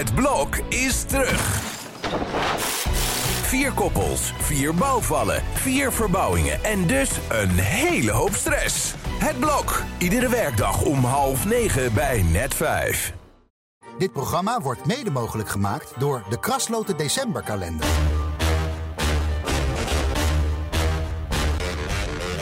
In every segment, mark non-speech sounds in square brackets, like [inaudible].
Het blok is terug. Vier koppels, vier bouwvallen, vier verbouwingen en dus een hele hoop stress. Het blok, iedere werkdag om half negen bij net vijf. Dit programma wordt mede mogelijk gemaakt door de Krasloten Decemberkalender.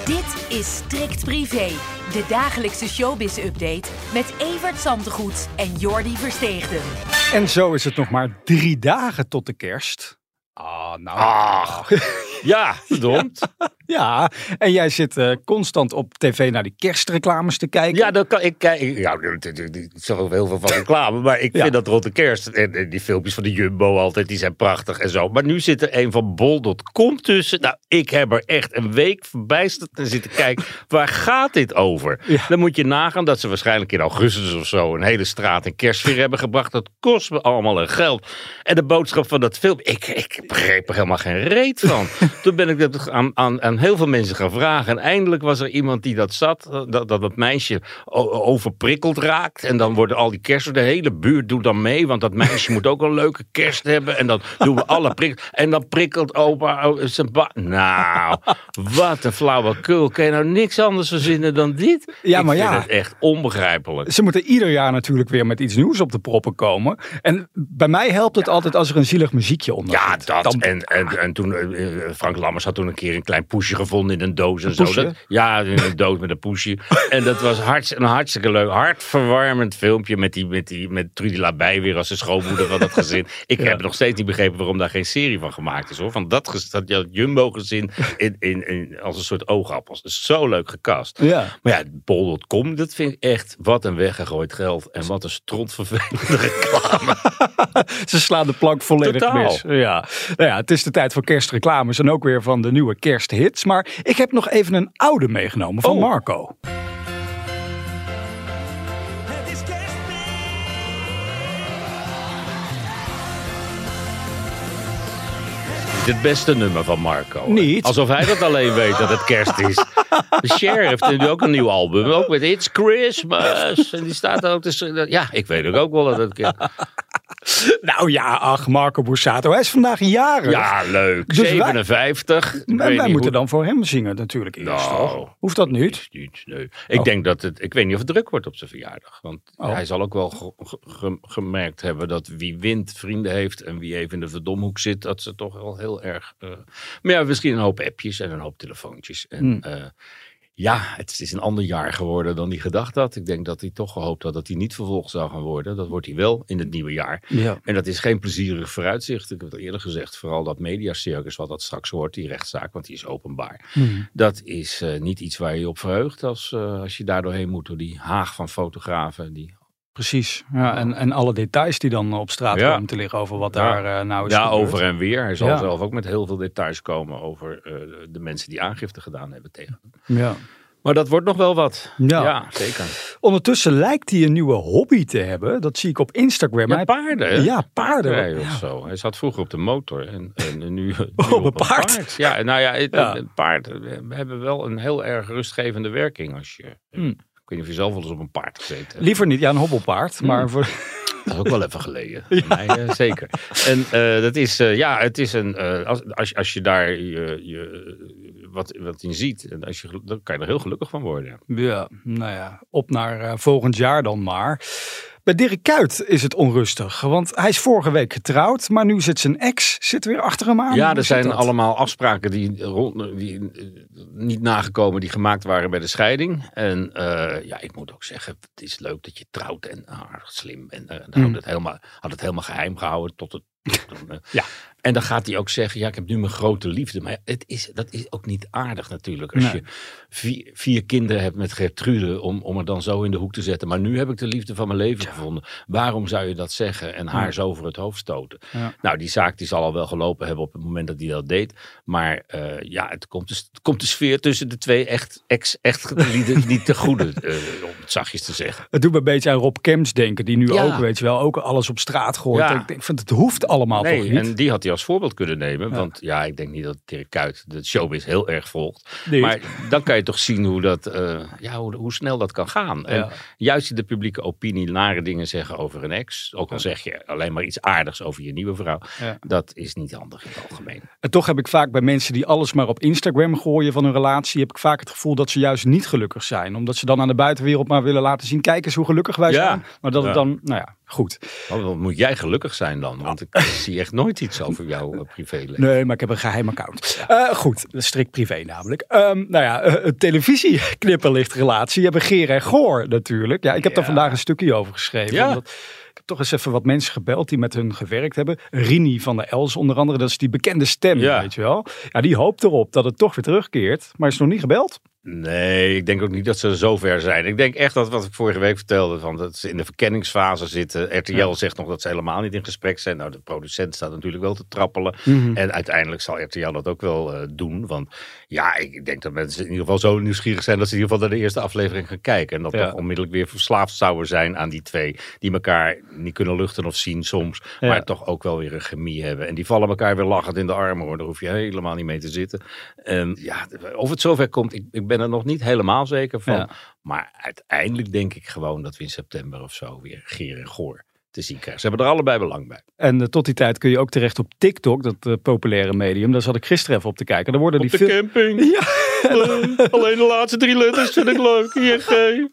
Dit is Strikt Privé, de dagelijkse showbiz-update met Evert Zantegoed en Jordi Versteegden. En zo is het nog maar drie dagen tot de kerst. Ah, nou. [laughs] Ja, verdomd. Ja, en jij zit eh, constant op tv naar die kerstreclames te kijken. Ja, dan kan ik kijken. Ja, ik zag ook heel veel van [laughs] reclame, maar ik Ja. vind dat rond de kerst. En, en die filmpjes van de Jumbo altijd, die zijn prachtig en zo. Maar nu zit er een van bol.com tussen. Nou, ik heb er echt een week verbijsterd en zitten kijken. [laughs] Waar gaat dit over? Ja. Dan moet je nagaan dat ze waarschijnlijk in augustus of zo een hele straat in kerstsfeer hebben gebracht. Dat kost me allemaal een geld. En de boodschap van dat film, ik, ik begreep er helemaal geen reet van. [laughs] Toen ben ik dat aan, aan, aan heel veel mensen gaan vragen. En eindelijk was er iemand die dat zat, eh, dat, dat het meisje overprikkeld raakt. En dan worden al die kersten, de hele buurt doet dan mee. Want dat meisje [laughs] moet ook een leuke kerst hebben. En dan doen we alle prikkels. En dan prikkelt opa oh, zijn ba... Nou, wat een flauwekul. Kun je nou niks anders verzinnen dan dit? Ja, Ik maar vind ja. het echt onbegrijpelijk. Ze moeten ieder jaar natuurlijk weer met iets nieuws op de proppen komen. En bij mij helpt het altijd als er een zielig muziekje onder Ja, dat. Dan- en, en, en toen, eh, eh, Frank Lammers had toen een keer een klein poesje gevonden in een doos en zo. Dat, ja, in een doos met een poesje. [laughs] en dat was hartst, een hartstikke leuk, hartverwarmend filmpje met, die, met, die, met Trudy Labij weer als de schoonmoeder van dat gezin. [laughs] Ik heb nog steeds niet begrepen waarom daar geen serie van gemaakt is hoor. Van dat, dat, dat Jumbo-gezin in, in, in, als een soort oogappels. Dat is zo leuk gecast. Ja. Maar ja, bol.com, dat vind ik echt wat een weggegooid geld. En wat een strontvervelende [laughs] reclame. Ze slaan de plank volledig Totaal. mis. Ja. Nou ja, het is de tijd voor kerstreclames en ook weer van de nieuwe Maar ik heb nog even een oude meegenomen van Oh. Marco. Het beste nummer van Marco. Niet. Alsof hij dat alleen weet dat het kerst is. [laughs] De Cher heeft nu ook een nieuw album. Ook met It's Christmas. En die staat er ook tussen. Ja, ik weet ook wel dat het kerst [laughs] Nou ja, ach, Marco Borsato. Hij is vandaag jarig. Ja, leuk. Dus wij- 57. Ik En weet wij niet moeten hoe- dan voor hem zingen natuurlijk eerst, Nou. toch? Hoeft dat niet? Niet, nee. Ik Oh. denk dat het. Ik weet niet of het druk wordt op zijn verjaardag. Want Oh. hij zal ook wel ge- ge- ge- gemerkt hebben dat wie wint vrienden heeft. en wie even in de verdomhoek zit. dat ze toch wel heel erg. eh, maar ja, misschien een hoop appjes en een hoop telefoontjes. En Hmm. eh, ja, het is een ander jaar geworden dan hij gedacht had. Ik denk dat hij toch gehoopt had dat hij niet vervolgd zou gaan worden. Dat wordt hij wel in het nieuwe jaar. Ja. En dat is geen plezierig vooruitzicht. Ik heb het eerder gezegd. Vooral dat mediacircus wat dat straks wordt. Die rechtszaak, want die is openbaar. Hmm. Dat is eh, niet iets waar je je op verheugt als, eh, als je daar doorheen moet door die haag van fotografen. Die... Precies. Ja, en, en alle details die dan op straat Ja. komen te liggen over wat Ja. daar eh, nou is Ja, gebeurd. over en weer. Hij zal Ja. zelf ook met heel veel details komen over eh, de mensen die aangifte gedaan hebben tegen hem. Ja. Maar dat wordt nog wel wat. Ja. zeker. Ondertussen lijkt hij een nieuwe hobby te hebben. Dat zie ik op Instagram. Ja, Hij- paarden. Ja, paarden. Of Ja. zo. Hij zat vroeger op de motor en, en nu, nu [laughs] op een paard. Ja, nou ja, het, Ja. het paard we hebben wel een heel erg rustgevende werking als je. Hmm. Ik weet niet of je zelf wel eens op een paard gezeten hebt. Liever niet, ja, een hobbelpaard. Maar Hmm. voor, [laughs] Dat is ook wel even geleden. Mij, eh, zeker. En eh, dat is, eh, ja, het is een, als, als, je- als je daar je, je, wat, wat in ziet, en als je, dan kan je er heel gelukkig van worden. ja, nou ja, op naar volgend jaar dan maar. Bij Dirk Kuyt is het onrustig. Want hij is vorige week getrouwd. Maar nu zit zijn ex zit weer achter hem aan. Ja, er zijn dat? allemaal afspraken die, rond, die eh, niet nagekomen, die gemaakt waren bij de scheiding. En eh, ja, ik moet ook zeggen, het is leuk dat je trouwt en aardig slim. En dan Mm. had, het helemaal, had het helemaal geheim gehouden tot het. Eh, Ja. En dan gaat hij ook zeggen, ja, ik heb nu mijn grote liefde. Maar het is, dat is ook niet aardig natuurlijk. Als Nee. je vier, vier kinderen hebt met Gertrude, om, om er dan zo in de hoek te zetten. Maar nu heb ik de liefde van mijn leven gevonden. Waarom zou je dat zeggen en haar Ja. zo voor het hoofd stoten? Ja. Nou, die zaak die zal al wel gelopen hebben op het moment dat hij dat deed. Maar eh, ja, het komt, dus, het komt de sfeer tussen de twee echt, ex-echtgelieden [laughs] niet te goede, eh, om het zachtjes te zeggen. Het doet me een beetje aan Rob Kemps denken. Die nu ook, weet je wel, ook alles op straat gooit. Ik denk, van, het hoeft allemaal allemaal toch Nee, niet? en die had hij als voorbeeld kunnen nemen. Want ja, ik denk niet dat Dirk Kuyt de showbiz heel erg volgt. Nee. Maar dan kan je toch zien hoe, dat, eh, ja, hoe, hoe snel dat kan gaan. En juist in de publieke opinie nare dingen zeggen over een ex. Ook al zeg je alleen maar iets aardigs over je nieuwe vrouw. Dat is niet handig in het algemeen. En toch heb ik vaak bij mensen die alles maar op Instagram gooien van hun relatie, heb ik vaak het gevoel dat ze juist niet gelukkig zijn. Omdat ze dan aan de buitenwereld maar willen laten zien, kijk eens hoe gelukkig wij zijn. Maar dat het dan, nou ja, goed. Oh, dan moet jij gelukkig zijn dan. Want ik zie echt nooit iets over jouw uh, privéleven. Nee, maar ik heb een geheim account. Eh, goed, strikt privé namelijk. Ehm, nou ja, eh, een televisieknipperlichtrelatie hebben Geer en Goor natuurlijk. Ja, ik heb daar vandaag een stukje over geschreven. Ja. Omdat, heb toch eens even wat mensen gebeld die met hun gewerkt hebben. Rini van der Els onder andere, dat is die bekende stem, Ja. weet je wel. Ja, die hoopt erop dat het toch weer terugkeert, maar is nog niet gebeld. Nee, ik denk ook niet dat ze zo ver zijn. Ik denk echt dat wat ik vorige week vertelde, van dat ze in de verkenningsfase zitten. RTL Ja. zegt nog dat ze helemaal niet in gesprek zijn. Nou, de producent staat natuurlijk wel te trappelen. Mhm. En uiteindelijk zal RTL dat ook wel eh, doen. Want ja, ik denk dat mensen in ieder geval zo nieuwsgierig zijn dat ze in ieder geval naar de eerste aflevering gaan kijken. En dat Ja. toch onmiddellijk weer verslaafd zouden zijn aan die twee. Die elkaar niet kunnen luchten of zien soms. Ja. Maar toch ook wel weer een chemie hebben. En die vallen elkaar weer lachend in de armen hoor. Daar hoef je helemaal niet mee te zitten. En ja, of het zover komt, ik, ik ben er nog niet helemaal zeker van. Ja. Maar uiteindelijk denk ik gewoon dat we in september of zo weer Geer en Goor te zien krijgen. Ze hebben er allebei belang bij. En eh, tot die tijd kun je ook terecht op TikTok, dat eh, populaire medium. Daar zat ik gisteren even op te kijken. Daar worden die fil- camping. [laughs] Ja, Alleen de laatste drie letters vind ik leuk. ING.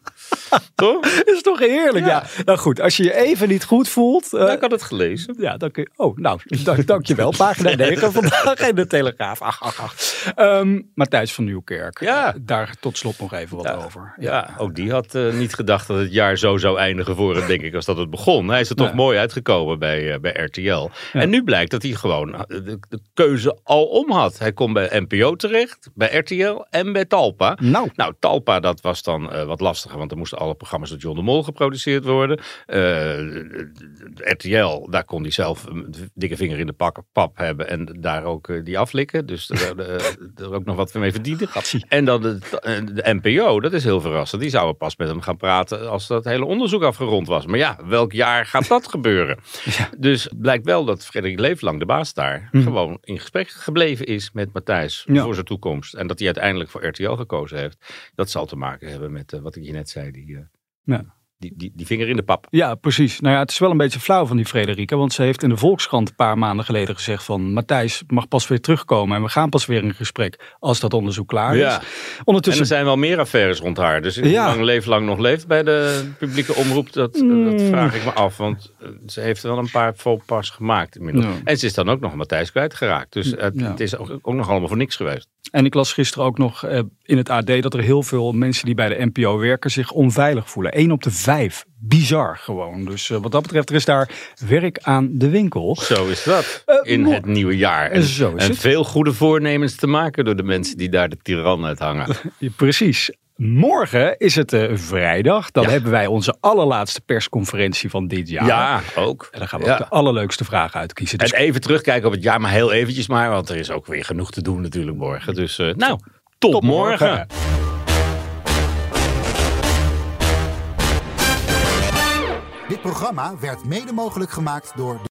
Toch? dat is toch heerlijk. Ja. Nou goed, als je je even niet goed voelt. eh, Ja, ik had het gelezen. Ja, dan kun je. Oh, nou, [laughs] dank, dankjewel. Pagina [laughs] 9 vandaag in de Telegraaf. Ach, ach, ach. Ehm, Matthijs van Nieuwkerk. Ja. Daar tot slot nog even wat over. Ja, ook die had eh, niet gedacht dat het jaar zo zou eindigen voor hem, denk ik, als dat het begon. Hij is er toch Ja. mooi uitgekomen bij, eh, bij RTL. En nu blijkt dat hij gewoon de, de keuze al om had. Hij kon bij NPO terecht, bij RTL en bij Talpa. Nou. Nou, Talpa, dat was dan eh, wat lastiger, want er moesten alle programma's door John de Mol geproduceerd worden. Eh, RTL, daar kon hij zelf een dikke vinger in de pak, pap hebben en daar ook eh, die aflikken. Dus er, [laughs] ook nog wat mee verdienen. En dan de, de NPO, dat is heel verrassend. Die zouden pas met hem gaan praten als dat hele onderzoek afgerond was. Maar ja, welk jaar gaat dat [laughs] gebeuren? Dus blijkt wel dat Frederik Leeflang, de baas daar, gewoon in gesprek gebleven is met Matthijs Ja. voor zijn toekomst. En dat hij uiteindelijk voor RTL gekozen heeft. Dat zal te maken hebben met eh, wat ik je net zei, die, eh, Ja. Die, die, die vinger in de pap. Ja, precies. Nou ja, het is wel een beetje flauw van die Frederike. Want ze heeft in de Volkskrant een paar maanden geleden gezegd van... Matthijs mag pas weer terugkomen en we gaan pas weer in gesprek als dat onderzoek klaar Ja. is. En Ondertussen... er zijn wel meer affaires rond haar. Dus hoe Ja. lang Leef lang nog leeft bij de publieke omroep, dat, dat Mm. vraag ik me af. Want eh, ze heeft wel een paar faux pas gemaakt inmiddels. Ja. En ze is dan ook nog Matthijs kwijtgeraakt. Dus het is ook, ook nog allemaal voor niks geweest. En ik las gisteren ook nog eh, in het AD dat er heel veel mensen die bij de NPO werken zich onveilig voelen. Eén op de vijf. Bizar gewoon. Dus eh, wat dat betreft, er is daar werk aan de winkel. Zo is dat Eh, in het nieuwe jaar. En, Zo is en het. veel goede voornemens te maken door de mensen die daar de tiran uit hangen. [laughs] Precies. Morgen is het eh, vrijdag. Dan Ja. hebben wij onze allerlaatste persconferentie van dit jaar. Ja, ook. En dan gaan we Ja. ook de allerleukste vragen uitkiezen. Dus En even terugkijken op het jaar, maar heel eventjes maar. Want er is ook weer genoeg te doen natuurlijk morgen. Dus nou, tot, tot morgen. morgen. Dit programma werd mede mogelijk gemaakt door...